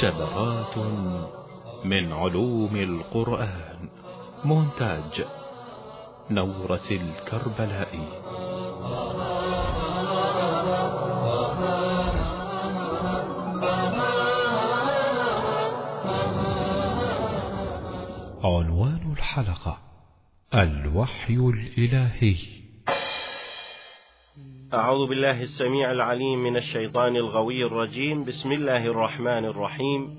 شذرات من علوم القرآن مونتاج نورس الكربلائي عنوان الحلقة الوحي الإلهي. أعوذ بالله السميع العليم من الشيطان الغوي الرجيم. بسم الله الرحمن الرحيم.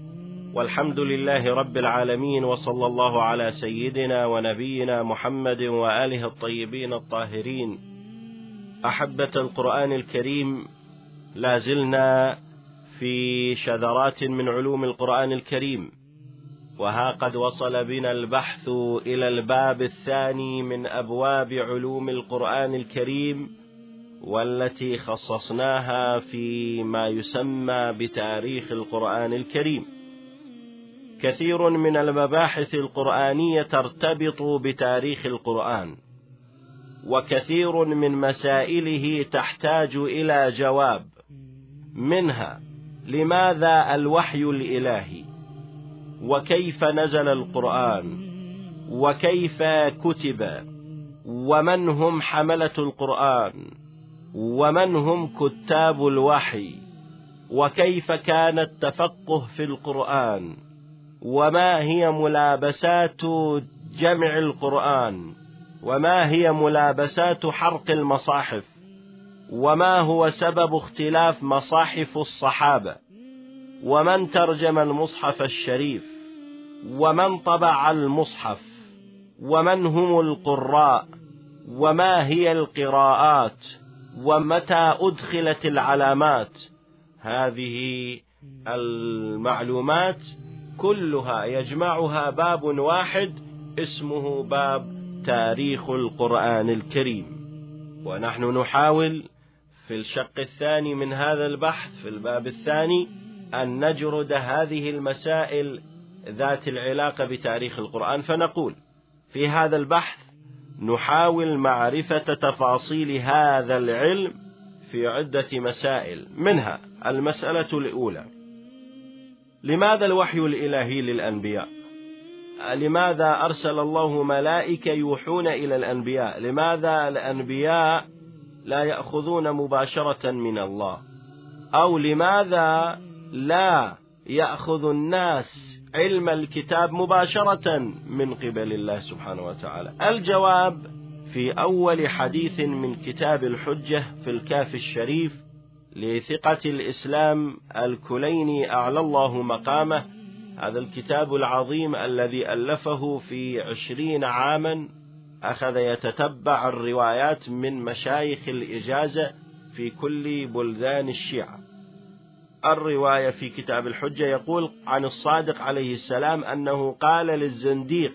والحمد لله رب العالمين وصلى الله على سيدنا ونبينا محمد وآله الطيبين الطاهرين. أحبة القرآن الكريم لا زلنا في شذرات من علوم القرآن الكريم. وها قد وصل بنا البحث إلى الباب الثاني من أبواب علوم القرآن الكريم. والتي خصصناها في ما يسمى بتاريخ القرآن الكريم. كثير من المباحث القرآنية ترتبط بتاريخ القرآن وكثير من مسائله تحتاج إلى جواب منها لماذا الوحي الإلهي؟ وكيف نزل القرآن؟ وكيف كتب؟ ومن هم حملة القرآن؟ ومن هم كتاب الوحي؟ وكيف كان التفقه في القرآن؟ وما هي ملابسات جمع القرآن؟ وما هي ملابسات حرق المصاحف؟ وما هو سبب اختلاف مصاحف الصحابة؟ ومن ترجم المصحف الشريف؟ ومن طبع المصحف؟ ومن هم القراء؟ وما هي القراءات؟ ومتى أدخلت العلامات؟ هذه المعلومات كلها يجمعها باب واحد اسمه باب تاريخ القرآن الكريم. ونحن نحاول في الشق الثاني من هذا البحث في الباب الثاني أن نجرد هذه المسائل ذات العلاقة بتاريخ القرآن. فنقول في هذا البحث نحاول معرفة تفاصيل هذا العلم في عدة مسائل. منها المسألة الأولى. لماذا الوحي الإلهي للأنبياء؟ لماذا أرسل الله ملائكة يوحون إلى الأنبياء؟ لماذا الأنبياء لا يأخذون مباشرة من الله؟ أو لماذا لا يأخذ الناس علم الكتاب مباشرة من قبل الله سبحانه وتعالى. الجواب في أول حديث من كتاب الحجة في الكاف الشريف لثقة الإسلام الكليني أعلى الله مقامه. هذا الكتاب العظيم الذي ألفه في عشرين عاما أخذ يتتبع الروايات من مشايخ الإجازة في كل بلدان الشيعة. الرواية في كتاب الحجة يقول عن الصادق عليه السلام أنه قال للزنديق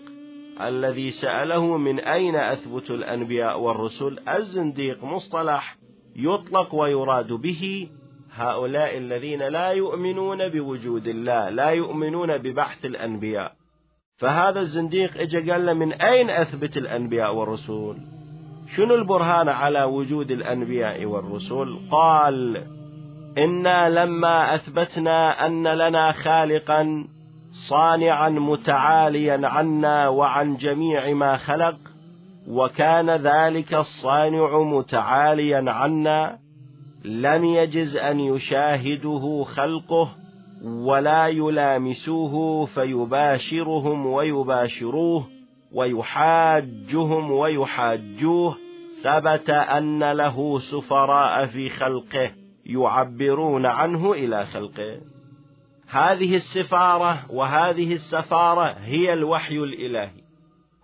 الذي سأله من أين أثبت الأنبياء والرسل؟ الزنديق مصطلح يطلق ويراد به هؤلاء الذين لا يؤمنون بوجود الله لا يؤمنون ببحث الأنبياء. فهذا الزنديق اجى قال له من أين أثبت الأنبياء والرسل؟ شنو البرهان على وجود الأنبياء والرسل؟ قال إنا لما أثبتنا أن لنا خالقا صانعا متعاليا عنا وعن جميع ما خلق وكان ذلك الصانع متعاليا عنا لم يجز أن يشاهده خلقه ولا يلامسوه فيباشرهم ويباشروه ويحاجهم ويحاجوه ثبت أن له سفراء في خلقه. يعبرون عنه إلى خلقه. هذه السفارة وهذه السفارة هي الوحي الإلهي.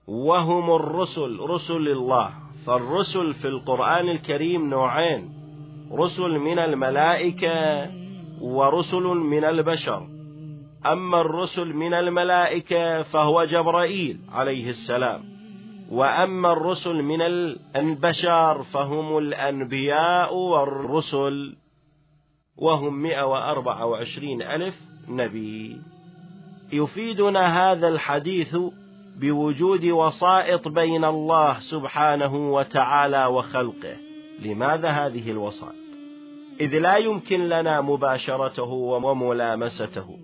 وهم الرسل رسل الله. فالرسل في القرآن الكريم نوعين رسل من الملائكة ورسل من البشر. أما الرسل من الملائكة فهو جبرائيل عليه السلام. وأما الرسل من البشر فهم الأنبياء والرسل. وهم 124 ألف نبي. يفيدنا هذا الحديث بوجود وسائط بين الله سبحانه وتعالى وخلقه. لماذا هذه الوسائط؟ إذ لا يمكن لنا مباشرته وملامسته.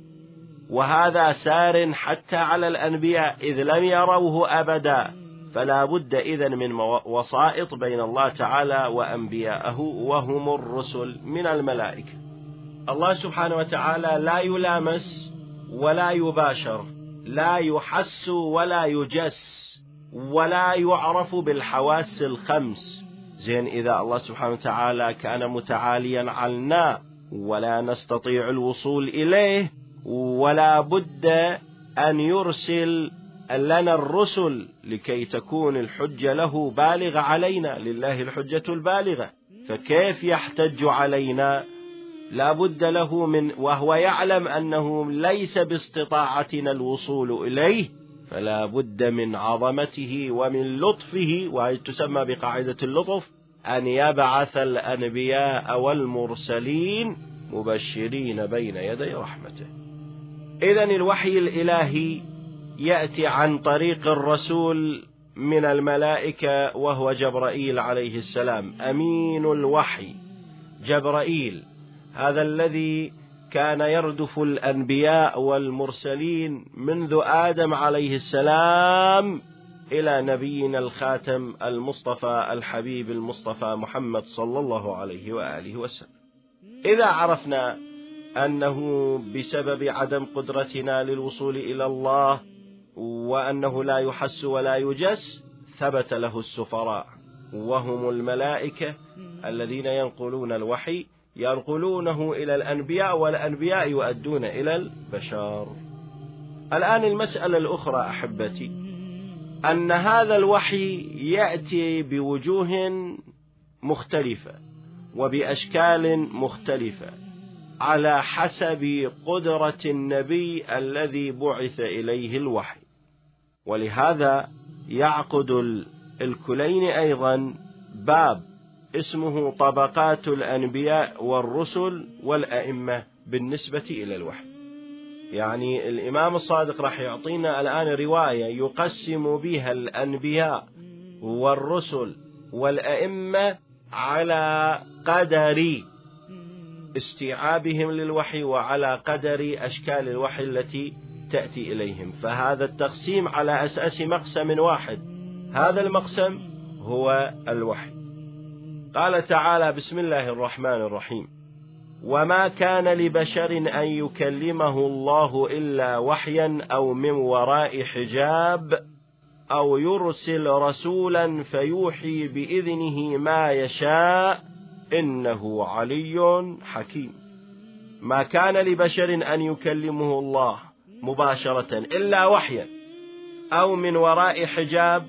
وهذا سار حتى على الأنبياء إذ لم يروه أبدا. فلا بد إذن من وسائط بين الله تعالى وأنبياءه وهم الرسل من الملائكة. الله سبحانه وتعالى لا يلامس ولا يباشر لا يحس ولا يجس ولا يعرف بالحواس الخمس. زين إذا الله سبحانه وتعالى كان متعاليا عنا ولا نستطيع الوصول إليه ولا بد أن يرسل لنا الرسل لكي تكون الحجة له بالغة علينا لله الحجة البالغة. فكيف يحتج علينا؟ لا بد له من وهو يعلم أنه ليس باستطاعتنا الوصول إليه فلا بد من عظمته ومن لطفه وهي تسمى بقاعدة اللطف أن يبعث الأنبياء والمرسلين مبشرين بين يدي رحمته. إذا الوحي الإلهي يأتي عن طريق الرسول من الملائكة وهو جبرائيل عليه السلام. أمين الوحي. جبرائيل. هذا الذي كان يردف الأنبياء والمرسلين منذ آدم عليه السلام إلى نبينا الخاتم المصطفى الحبيب المصطفى محمد صلى الله عليه وآله وسلم. إذا عرفنا أنه بسبب عدم قدرتنا للوصول إلى الله وأنه لا يحس ولا يجس ثبت له السفراء. وهم الملائكة الذين ينقلون الوحي ينقلونه إلى الأنبياء والأنبياء يؤدون إلى البشر. الآن المسألة الأخرى أحبتي. أن هذا الوحي يأتي بوجوه مختلفة وبأشكال مختلفة على حسب قدرة النبي الذي بعث إليه الوحي. ولهذا يعقد الكلين أيضا باب اسمه طبقات الأنبياء والرسل والأئمة بالنسبة إلى الوحي. يعني الإمام الصادق راح يعطينا الآن رواية يقسم بها الأنبياء والرسل والأئمة على قدر استيعابهم للوحي وعلى قدر أشكال الوحي التي تأتي إليهم. فهذا التقسيم على أساس مقسم واحد. هذا المقسم هو الوحي. قال تعالى بسم الله الرحمن الرحيم. وما كان لبشر أن يكلمه الله إلا وحيا أو من وراء حجاب أو يرسل رسولا فيوحي بإذنه ما يشاء إنه علي حكيم. ما كان لبشر أن يكلمه الله مباشرة إلا وحيا أو من وراء حجاب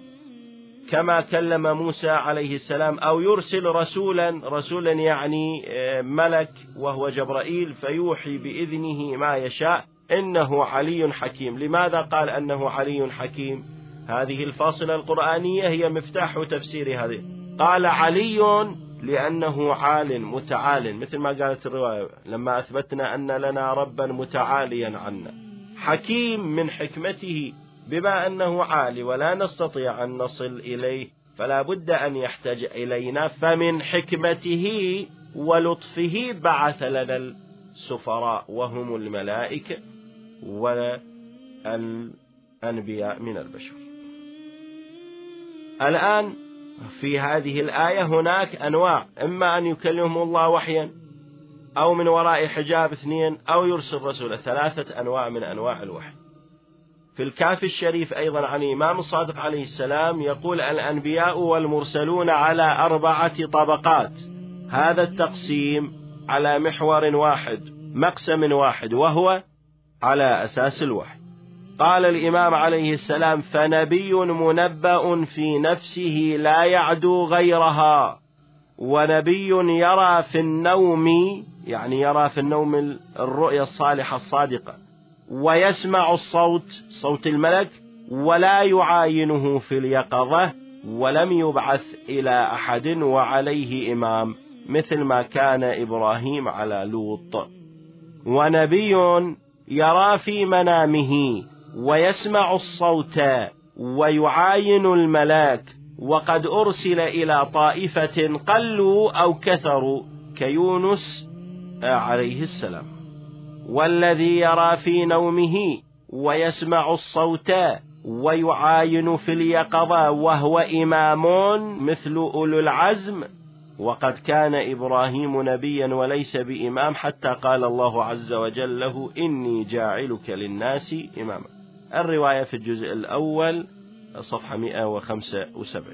كما كلم موسى عليه السلام أو يرسل رسولا رسولا يعني آه، ملك وهو جبرائيل فيوحي بإذنه ما يشاء إنه علي حكيم. لماذا قال أنه علي حكيم؟ هذه الفاصلة القرآنية هي مفتاح تفسير هذه. قال علي لأنه عال متعال مثل ما قالت الرواية لما أثبتنا أن لنا ربا متعاليا عنا. حكيم من حكمته بما أنه عالي ولا نستطيع أن نصل إليه فلا بد أن يحتاج إلينا فمن حكمته ولطفه بعث لنا السفراء وهم الملائكة والأنبياء من البشر. الآن في هذه الآية هناك أنواع إما أن يكلمهم الله وحيا أو من وراء حجاب اثنين أو يرسل رسوله ثلاثة أنواع من أنواع الوحي. في الكافي الشريف أيضا عن الإمام الصادق عليه السلام يقول الأنبياء والمرسلون على أربعة طبقات. هذا التقسيم على محور واحد مقسم واحد وهو على أساس الوحي. قال الإمام عليه السلام فنبي منبأ في نفسه لا يعدو غيرها ونبي يرى في النوم يعني يرى في النوم الرؤيا الصالحة الصادقة ويسمع الصوت صوت الملك ولا يعاينه في اليقظة ولم يبعث إلى أحد وعليه إمام مثل ما كان إبراهيم على لوط. ونبي يرى في منامه ويسمع الصوت ويعاين الملاك وقد أرسل إلى طائفة قلوا أو كثروا كيونس عليه السلام. والذي يرى في نومه ويسمع الصوت ويعاين في اليقظة وهو إمام مثل أولو العزم. وقد كان إبراهيم نبيا وليس بإمام حتى قال الله عز وجل له إني جاعلك للناس إماما. الرواية في الجزء الأول صفحة 175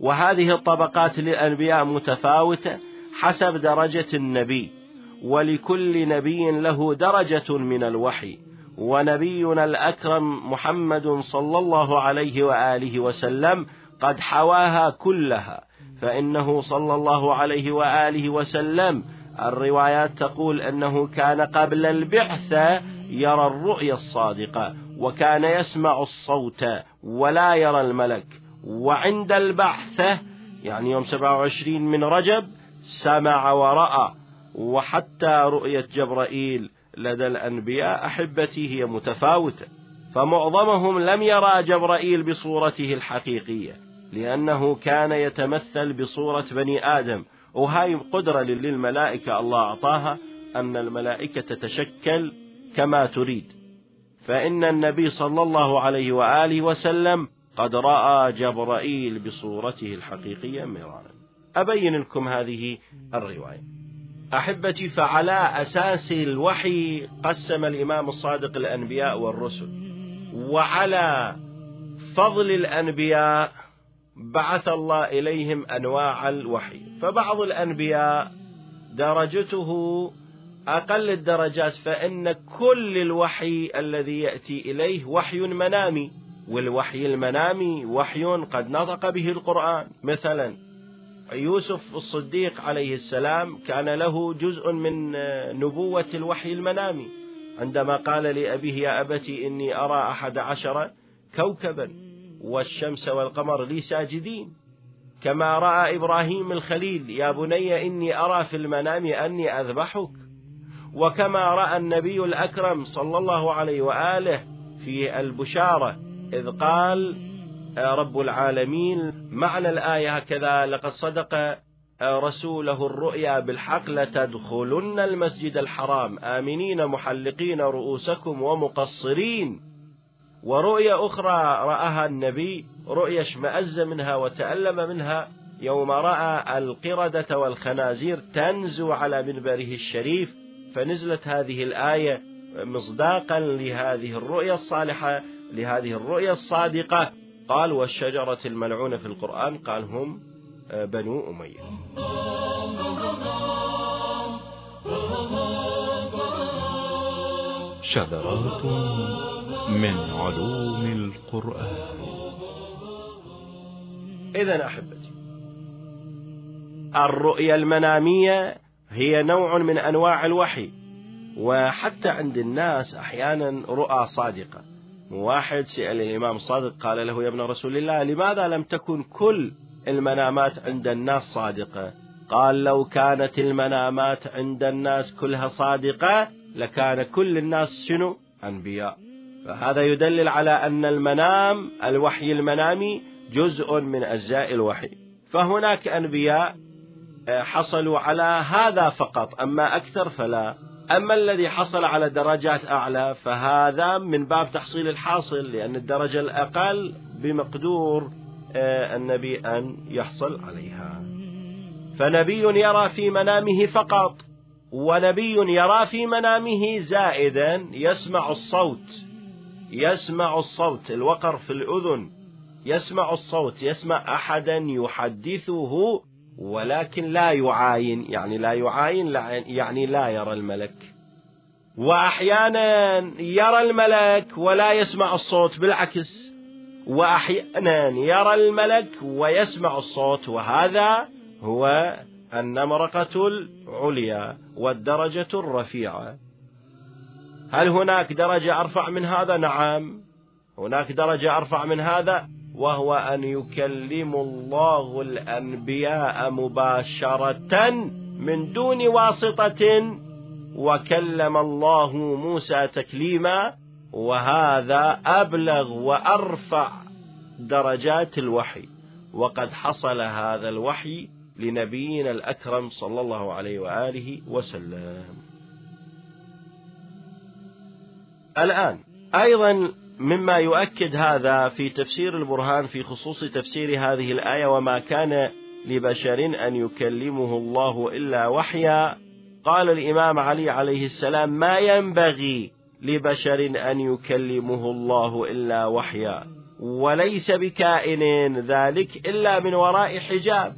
وهذه الطبقات للأنبياء متفاوتة حسب درجة النبي. ولكل نبي له درجة من الوحي ونبينا الأكرم محمد صلى الله عليه وآله وسلم قد حواها كلها فإنه صلى الله عليه وآله وسلم الروايات تقول أنه كان قبل البعثة يرى الرؤيا الصادقة وكان يسمع الصوت ولا يرى الملك وعند البعثة يعني يوم 27 من رجب سمع ورأى وحتى رؤية جبرائيل لدى الأنبياء أحبتي هي متفاوتة فمعظمهم لم يرى جبرائيل بصورته الحقيقية لأنه كان يتمثل بصورة بني آدم. وهاي قدرة للملائكة الله أعطاها أن الملائكة تتشكل كما تريد. فإن النبي صلى الله عليه وآله وسلم قد رأى جبرائيل بصورته الحقيقية مرارا. أبين لكم هذه الرواية. أحبتي فعلى أساس الوحي قسم الإمام الصادق الأنبياء والرسل. وعلى فضل الأنبياء بعث الله إليهم أنواع الوحي. فبعض الأنبياء درجته أقل الدرجات فإن كل الوحي الذي يأتي إليه وحي منامي. والوحي المنامي وحي قد نطق به القرآن. مثلا يوسف الصديق عليه السلام كان له جزء من نبوة الوحي المنامي. عندما قال لأبيه يا أبتي إني أرى أحد عشر كوكبا والشمس والقمر لي ساجدين. كما رأى إبراهيم الخليل يا بني إني أرى في المنام أني أذبحك. وكما رأى النبي الأكرم صلى الله عليه وآله في البشارة إذ قال رب العالمين. معنى الآية هكذا لقد صدق رسوله الرؤيا بالحق لتدخلن المسجد الحرام. آمنين محلقين رؤوسكم ومقصرين. ورؤيا أخرى رآها النبي رؤيا اشمأز منها وتألم منها يوم رأى القردة والخنازير تنزو على منبره الشريف. فنزلت هذه الآية مصداقا لهذه الرؤيا الصالحة لهذه الرؤيا الصادقة. قال والشجرة الملعونة في القرآن قال هم بنو أمية. شذرات من علوم القرآن. إذا أحبتي الرؤيا المنامية هي نوع من أنواع الوحي وحتى عند الناس أحيانا رؤى صادقة. واحد سأل الإمام الصادق قال له يا ابن رسول الله لماذا لم تكن كل المنامات عند الناس صادقة؟ قال لو كانت المنامات عند الناس كلها صادقة لكان كل الناس شنو؟ أنبياء. فهذا يدلل على أن المنام الوحي المنامي جزء من أجزاء الوحي. فهناك أنبياء حصلوا على هذا فقط أما أكثر فلا. أما الذي حصل على درجات أعلى فهذا من باب تحصيل الحاصل لأن الدرجة الأقل بمقدور النبي أن يحصل عليها. فنبي يرى في منامه فقط ونبي يرى في منامه زائدا يسمع الصوت يسمع الصوت الوقر في الأذن يسمع الصوت يسمع أحدا يحدثه ولكن لا يعاين يعني لا يعاين يعني لا يرى الملك. وأحيانا يرى الملك ولا يسمع الصوت بالعكس. وأحيانا يرى الملك ويسمع الصوت وهذا هو النمرقة العليا والدرجة الرفيعة. هل هناك درجة أرفع من هذا؟ نعم. هناك درجة أرفع من هذا؟ وهو أن يكلم الله الأنبياء مباشرة من دون واسطة وكلم الله موسى تكليما وهذا أبلغ وأرفع درجات الوحي. وقد حصل هذا الوحي لنبينا الأكرم صلى الله عليه وآله وسلم. الآن أيضا مما يؤكد هذا في تفسير البرهان في خصوص تفسير هذه الآية وما كان لبشر أن يكلمه الله إلا وحيا. قال الإمام علي عليه السلام ما ينبغي لبشر أن يكلمه الله إلا وحيا وليس بكائن ذلك إلا من وراء حجاب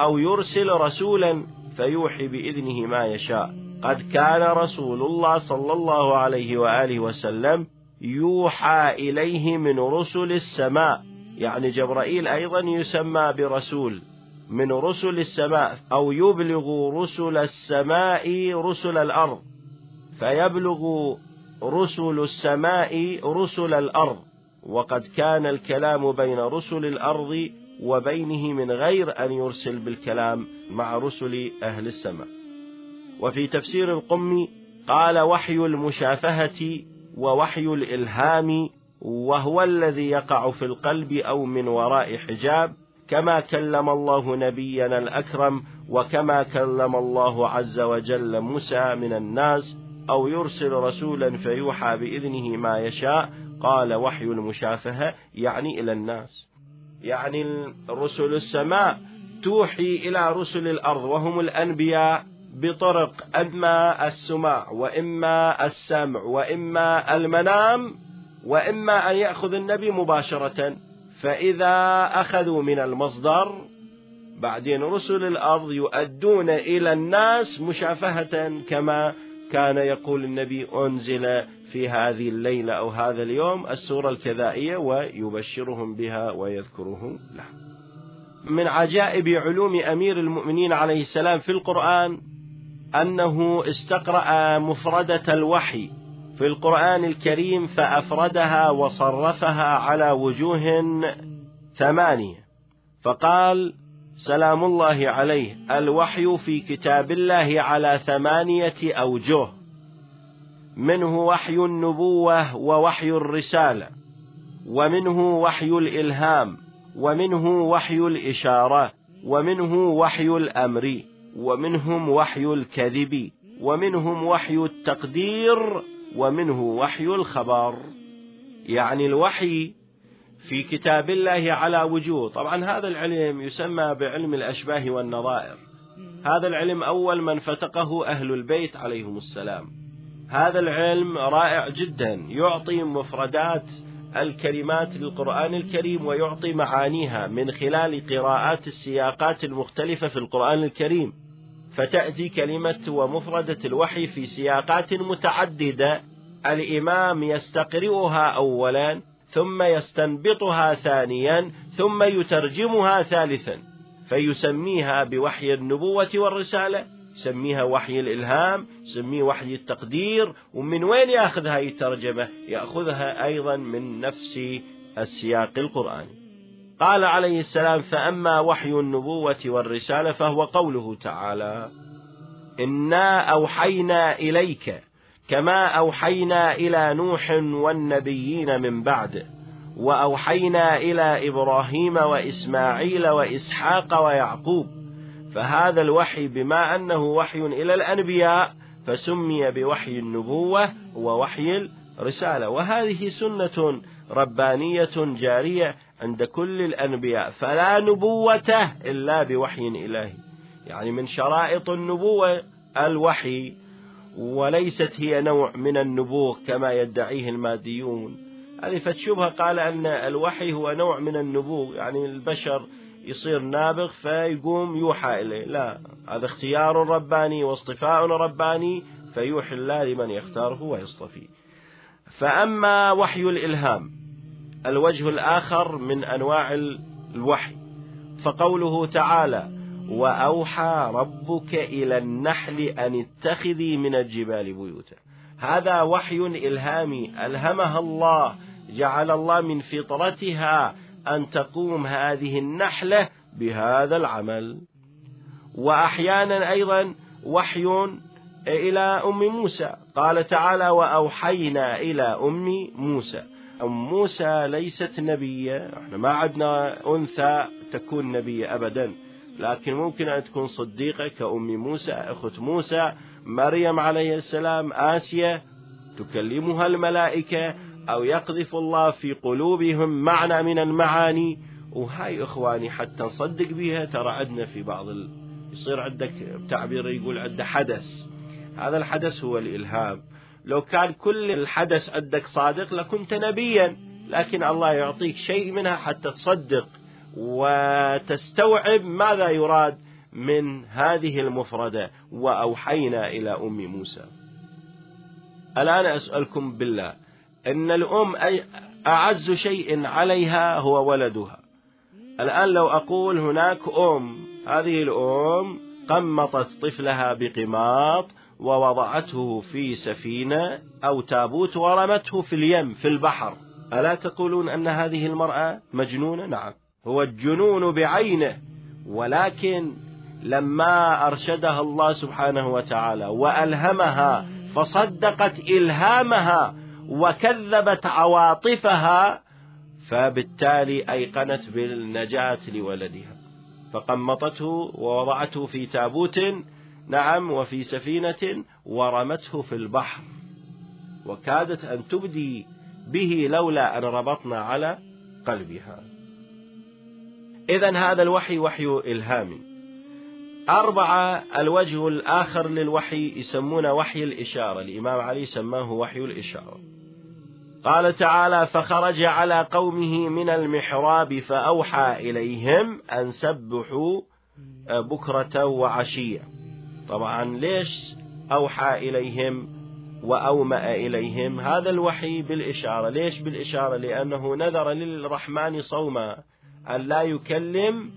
أو يرسل رسولا فيوحي بإذنه ما يشاء. قد كان رسول الله صلى الله عليه وآله وسلم يوحى إليه من رسل السماء. يعني جبرائيل أيضا يسمى برسول من رسل السماء أو يبلغ رسل السماء رسل الأرض. فيبلغ رسل السماء رسل الأرض. وقد كان الكلام بين رسل الأرض وبينه من غير أن يرسل بالكلام مع رسل أهل السماء. وفي تفسير القمي قال وحي المشافهة ووحي الإلهام وهو الذي يقع في القلب أو من وراء حجاب كما كلم الله نبينا الأكرم وكما كلم الله عز وجل موسى من الناس أو يرسل رسولا فيوحى بإذنه ما يشاء قال وحي المشافهة يعني إلى الناس. يعني رسل السماء توحي إلى رسل الأرض وهم الأنبياء. بطرق إما السماع وإما السمع وإما المنام وإما أن يأخذ النبي مباشرة. فإذا أخذوا من المصدر بعدين رسل الأرض يؤدون إلى الناس مشافهة كما كان يقول النبي أنزل في هذه الليلة أو هذا اليوم السورة الكذائية ويبشرهم بها ويذكرهم له. من عجائب علوم أمير المؤمنين عليه السلام في القرآن أنه استقرأ مفردة الوحي في القرآن الكريم فأفردها وصرفها على وجوه ثمانية. فقال سلام الله عليه الوحي في كتاب الله على ثمانية أوجه. منه وحي النبوة ووحي الرسالة ومنه وحي الإلهام ومنه وحي الإشارة ومنه وحي الأمر. ومنهم وحي الكذب ومنهم وحي التقدير ومنه وحي الخبر. يعني الوحي في كتاب الله على وجوه. طبعا هذا العلم يسمى بعلم الأشباه والنظائر. هذا العلم أول من فتقه أهل البيت عليهم السلام. هذا العلم رائع جدا يعطي مفردات الكلمات للقرآن الكريم ويعطي معانيها من خلال قراءات السياقات المختلفة في القرآن الكريم. فتأتي كلمة ومفردة الوحي في سياقات متعددة. الإمام يستقرئها أولا ثم يستنبطها ثانيا ثم يترجمها ثالثا. فيسميها بوحي النبوة والرسالة يسميها وحي الإلهام يسميه وحي التقدير ومن وين يأخذ هذه الترجمة؟ يأخذها أيضا من نفس السياق القرآني. قال عليه السلام فأما وحي النبوة والرسالة فهو قوله تعالى إنا أوحينا إليك كما أوحينا إلى نوح والنبيين من بعد وأوحينا إلى إبراهيم وإسماعيل وإسحاق ويعقوب فهذا الوحي بما أنه وحي إلى الأنبياء فسمي بوحي النبوة ووحي الرسالة. وهذه سنة ربانية جارية عند كل الأنبياء فلا نبوة إلا بوحي إلهي. يعني من شرائط النبوة الوحي وليست هي نوع من النبوغ كما يدعيه الماديون. هذه فتشبه قال أن الوحي هو نوع من النبوغ يعني البشر يصير نابغ فيقوم يوحى إليه. لا هذا اختيار رباني واصطفاء رباني فيوحي الله لمن يختاره ويصطفيه فأما وحي الإلهام الوجه الآخر من أنواع الوحي. فقوله تعالى وأوحى ربك إلى النحل أن اتخذي من الجبال بيوتا. هذا وحي إلهامي. ألهمها الله. جعل الله من فطرتها أن تقوم هذه النحلة بهذا العمل. وأحيانا أيضا وحي إلى أم موسى. قال تعالى وأوحينا إلى أم موسى. أم موسى ليست نبية. إحنا ما عندنا أنثى تكون نبية أبدا. لكن ممكن أن تكون صديقة كأم موسى أخت موسى مريم عليه السلام آسيا. تكلمها الملائكة أو يقذف الله في قلوبهم معنى من المعاني. وهاي إخواني حتى نصدق بها ترى عندنا في بعض ال... يصير عندك تعبير يقول عنده حدث. هذا الحدث هو الإلهام. لو كان كل الحدث عندك صادق لكنت نبيا. لكن الله يعطيك شيء منها حتى تصدق وتستوعب ماذا يراد من هذه المفردة. وأوحينا إلى أم موسى. الآن أسألكم بالله. إن الأم أعز شيء عليها هو ولدها. الآن لو أقول هناك أم هذه الأم قمطت طفلها بقماط ووضعته في سفينة أو تابوت ورمته في اليم في البحر. ألا تقولون أن هذه المرأة مجنونة؟ نعم. هو الجنون بعينه. ولكن لما أرشدها الله سبحانه وتعالى وألهمها فصدقت إلهامها وكذبت عواطفها فبالتالي أيقنت بالنجاة لولدها. فقمطته ووضعته في تابوت نعم وفي سفينة ورمته في البحر. وكادت أن تبدي به لولا أن ربطنا على قلبها. إذا هذا الوحي وحي إلهامي أربعة الوجه الآخر للوحي يسمونه وحي الإشارة. الإمام علي سماه وحي الإشارة. قال تعالى فخرج على قومه من المحراب فأوحى إليهم أن سبحوا بكرة وعشية. طبعا ليش أوحى إليهم وأومأ إليهم؟ هذا الوحي بالإشارة. ليش بالإشارة؟ لأنه نذر للرحمن صوما أن لا يكلم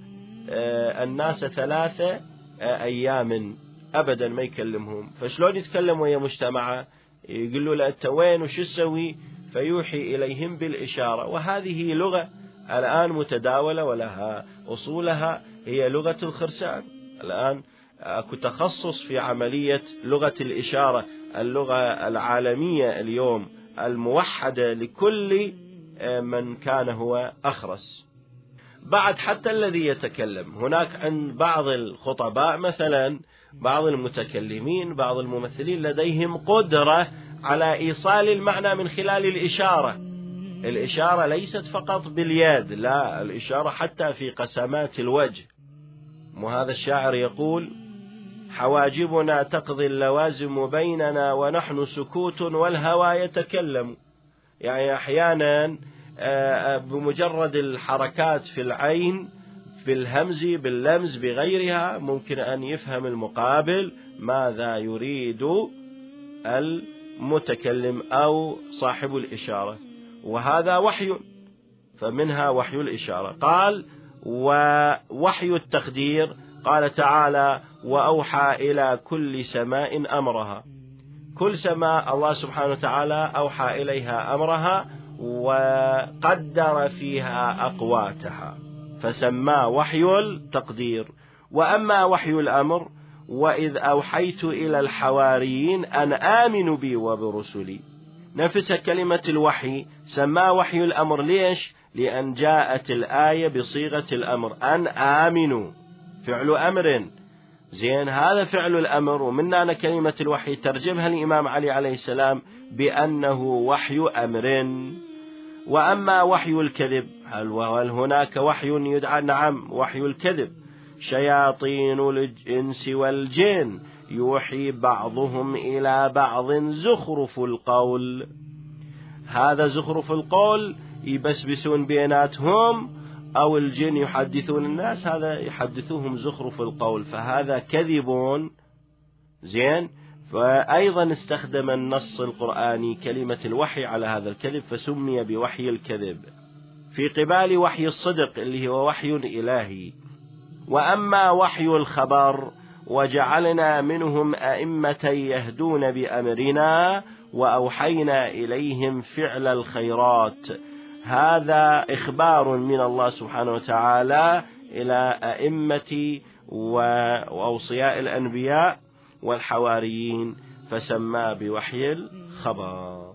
آه، الناس ثلاثة آه، أيام أبدا ما يكلمهم. فشلون يتكلم ويا مجتمعه يقول له أنت وين وش تسوي؟ فيوحي إليهم بالإشارة. وهذه لغة الآن متداولة ولها أصولها هي لغة الخرسان. الآن أكو تخصص في عملية لغة الإشارة اللغة العالمية اليوم الموحدة لكل آه، من كان هو أخرس. بعد حتى الذي يتكلم هناك عند بعض الخطباء مثلا بعض المتكلمين بعض الممثلين لديهم قدرة على إيصال المعنى من خلال الإشارة. الإشارة ليست فقط باليد لا الإشارة حتى في قسمات الوجه. وهذا الشاعر يقول حواجبنا تقضي اللوازم بيننا ونحن سكوت والهوى يتكلم. يعني أحيانا آه، آه، بمجرد الحركات في العين في الهمز باللمز بغيرها ممكن أن يفهم المقابل ماذا يريد المتكلم أو صاحب الإشارة. وهذا وحي فمنها وحي الإشارة. قال ووحي التخدير قال تعالى وأوحى إلى كل سماء أمرها. كل سماء الله سبحانه وتعالى أوحى إليها أمرها وقدر فيها أقواتها. فسماه وحي التقدير. وأما وحي الأمر وإذ أوحيت إلى الحواريين أن آمنوا بي وبرسلي. نفس كلمة الوحي سماه وحي الأمر ليش؟ لأن جاءت الآية بصيغة الأمر أن آمنوا. فعل أمر زين هذا فعل الأمر ومن كلمة الوحي ترجمها الإمام علي عليه السلام بأنه وحي أمر. وأما وحي الكذب هل هناك وحي يدعى؟ نعم وحي الكذب. شياطين الإنس والجن يوحي بعضهم إلى بعض زخرف القول. هذا زخرف القول يبسبسون بيناتهم أو الجن يحدثون الناس هذا يحدثوهم زخرف القول فهذا كذب زين؟ فأيضا استخدم النص القرآني كلمة الوحي على هذا الكذب فسمي بوحي الكذب. في قبال وحي الصدق اللي هو وحي إلهي. وأما وحي الخبر وجعلنا منهم أئمة يهدون بأمرنا وأوحينا إليهم فعل الخيرات. هذا إخبار من الله سبحانه وتعالى إلى أئمة وأوصياء الأنبياء والحواريين فسماه بوحي الخبر.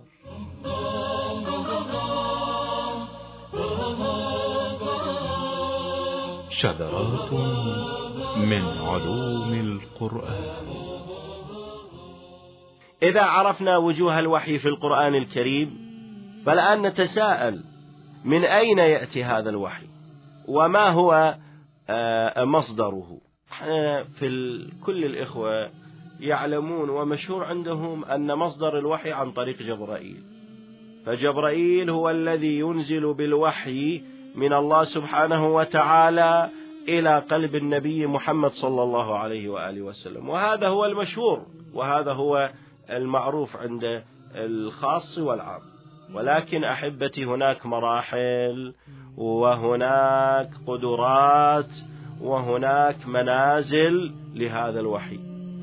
شذرات من علوم القرآن. إذا عرفنا وجوه الوحي في القرآن الكريم فالآن نتساءل من أين يأتي هذا الوحي؟ وما هو آه، مصدره؟ في كل الإخوة يعلمون ومشهور عندهم أن مصدر الوحي عن طريق جبرائيل. فجبرائيل هو الذي ينزل بالوحي من الله سبحانه وتعالى إلى قلب النبي محمد صلى الله عليه وآله وسلم. وهذا هو المشهور وهذا هو المعروف عند الخاص والعام. ولكن أحبتي هناك مراحل وهناك قدرات وهناك منازل لهذا الوحي.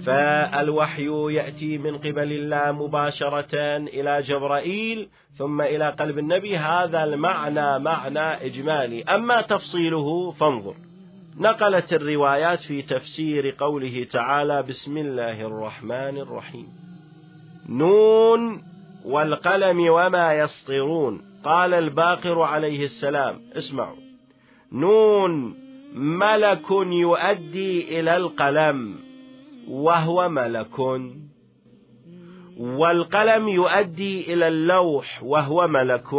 فالوحي يأتي من قبل الله مباشرة إلى جبرائيل ثم إلى قلب النبي. هذا المعنى معنى إجمالي. أما تفصيله فانظر. نقلت الروايات في تفسير قوله تعالى بسم الله الرحمن الرحيم. نون والقلم وما يسطرون. قال الباقر عليه السلام اسمعوا. نون ملك يؤدي إلى القلم وهو ملك. والقلم يؤدي إلى اللوح وهو ملك.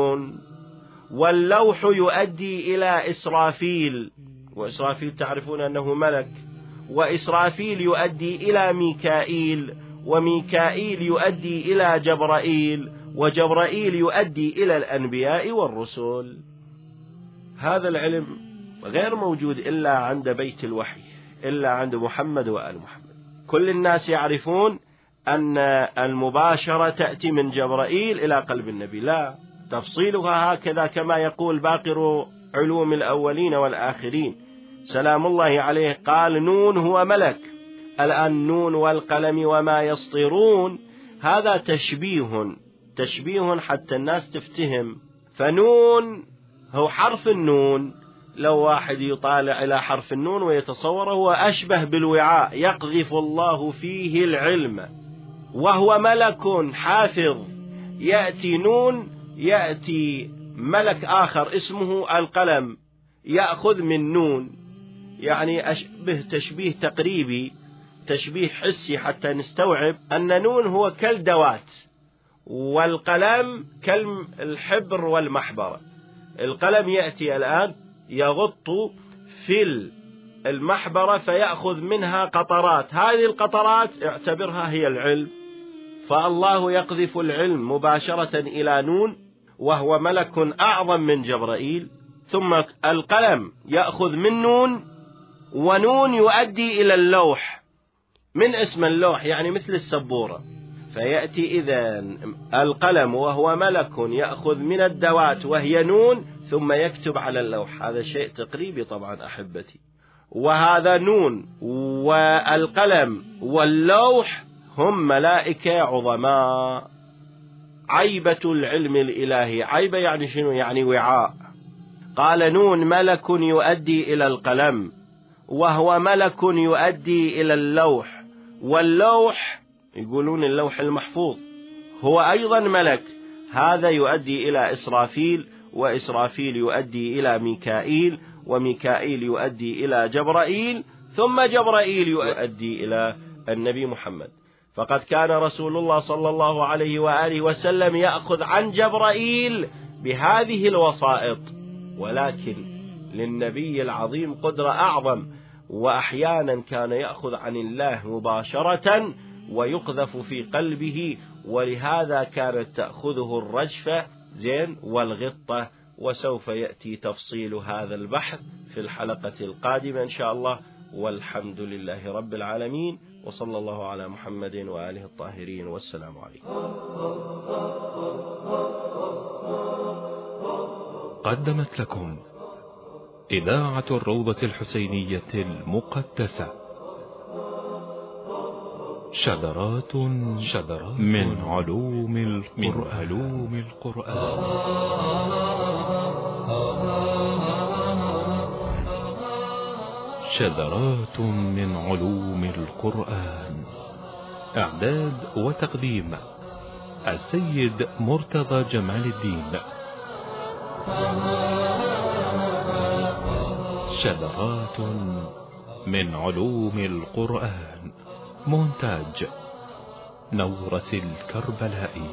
واللوح يؤدي إلى إسرافيل. وإسرافيل تعرفون أنه ملك. وإسرافيل يؤدي إلى ميكائيل. وميكائيل يؤدي إلى جبرائيل وجبرائيل يؤدي إلى الأنبياء والرسل. هذا العلم غير موجود إلا عند بيت الوحي إلا عند محمد وآل محمد. كل الناس يعرفون أن المباشرة تأتي من جبرائيل إلى قلب النبي. لا تفصيلها هكذا كما يقول باقر علوم الأولين والآخرين. سلام الله عليه قال نون هو ملك. الآن نون والقلم وما يسطرون هذا تشبيه تشبيه حتى الناس تفتهم. فنون هو حرف النون لو واحد يطالع إلى حرف النون ويتصور هو أشبه بالوعاء يقذف الله فيه العلم. وهو ملك حافظ يأتي نون يأتي ملك آخر اسمه القلم يأخذ من نون. يعني أشبه تشبيه تقريبي. تشبيه حسي حتى نستوعب أن نون هو كالدوات والقلم كالحبر والمحبرة القلم يأتي الآن يغط في المحبرة فيأخذ منها قطرات. هذه القطرات اعتبرها هي العلم. فالله يقذف العلم مباشرة إلى نون وهو ملك أعظم من جبرائيل. ثم القلم يأخذ من نون ونون يؤدي إلى اللوح. من اسم اللوح يعني مثل السبورة. فيأتي إذا القلم وهو ملك يأخذ من الدوات وهي نون ثم يكتب على اللوح. هذا شيء تقريبي طبعا أحبتي. وهذا نون والقلم واللوح هم ملائكة عظماء. عيبة العلم الإلهي. عيبة يعني شنو؟ يعني وعاء. قال نون ملك يؤدي إلى القلم وهو ملك يؤدي إلى اللوح. واللوح يقولون اللوح المحفوظ هو أيضا ملك. هذا يؤدي إلى إسرافيل وإسرافيل يؤدي إلى ميكائيل وميكائيل يؤدي إلى جبرائيل ثم جبرائيل يؤدي إلى النبي محمد. فقد كان رسول الله صلى الله عليه وآله وسلم يأخذ عن جبرائيل بهذه الوسائط. ولكن للنبي العظيم قدرة أعظم. وأحيانا كان يأخذ عن الله مباشرة ويقذف في قلبه ولهذا كانت تأخذه الرجفة زين والغطة وسوف يأتي تفصيل هذا البحث في الحلقة القادمة إن شاء الله. والحمد لله رب العالمين وصلى الله على محمد وآله الطاهرين والسلام عليكم. قدمت لكم إذاعة الروضة الحسينية المقدسة. شذرات شذرات من علوم القرآن, من علوم القرآن. شذرات من علوم القرآن. إعداد وتقديم السيد مرتضى جمال الدين. شذرات من علوم القرآن. مونتاج نورس الكربلائي.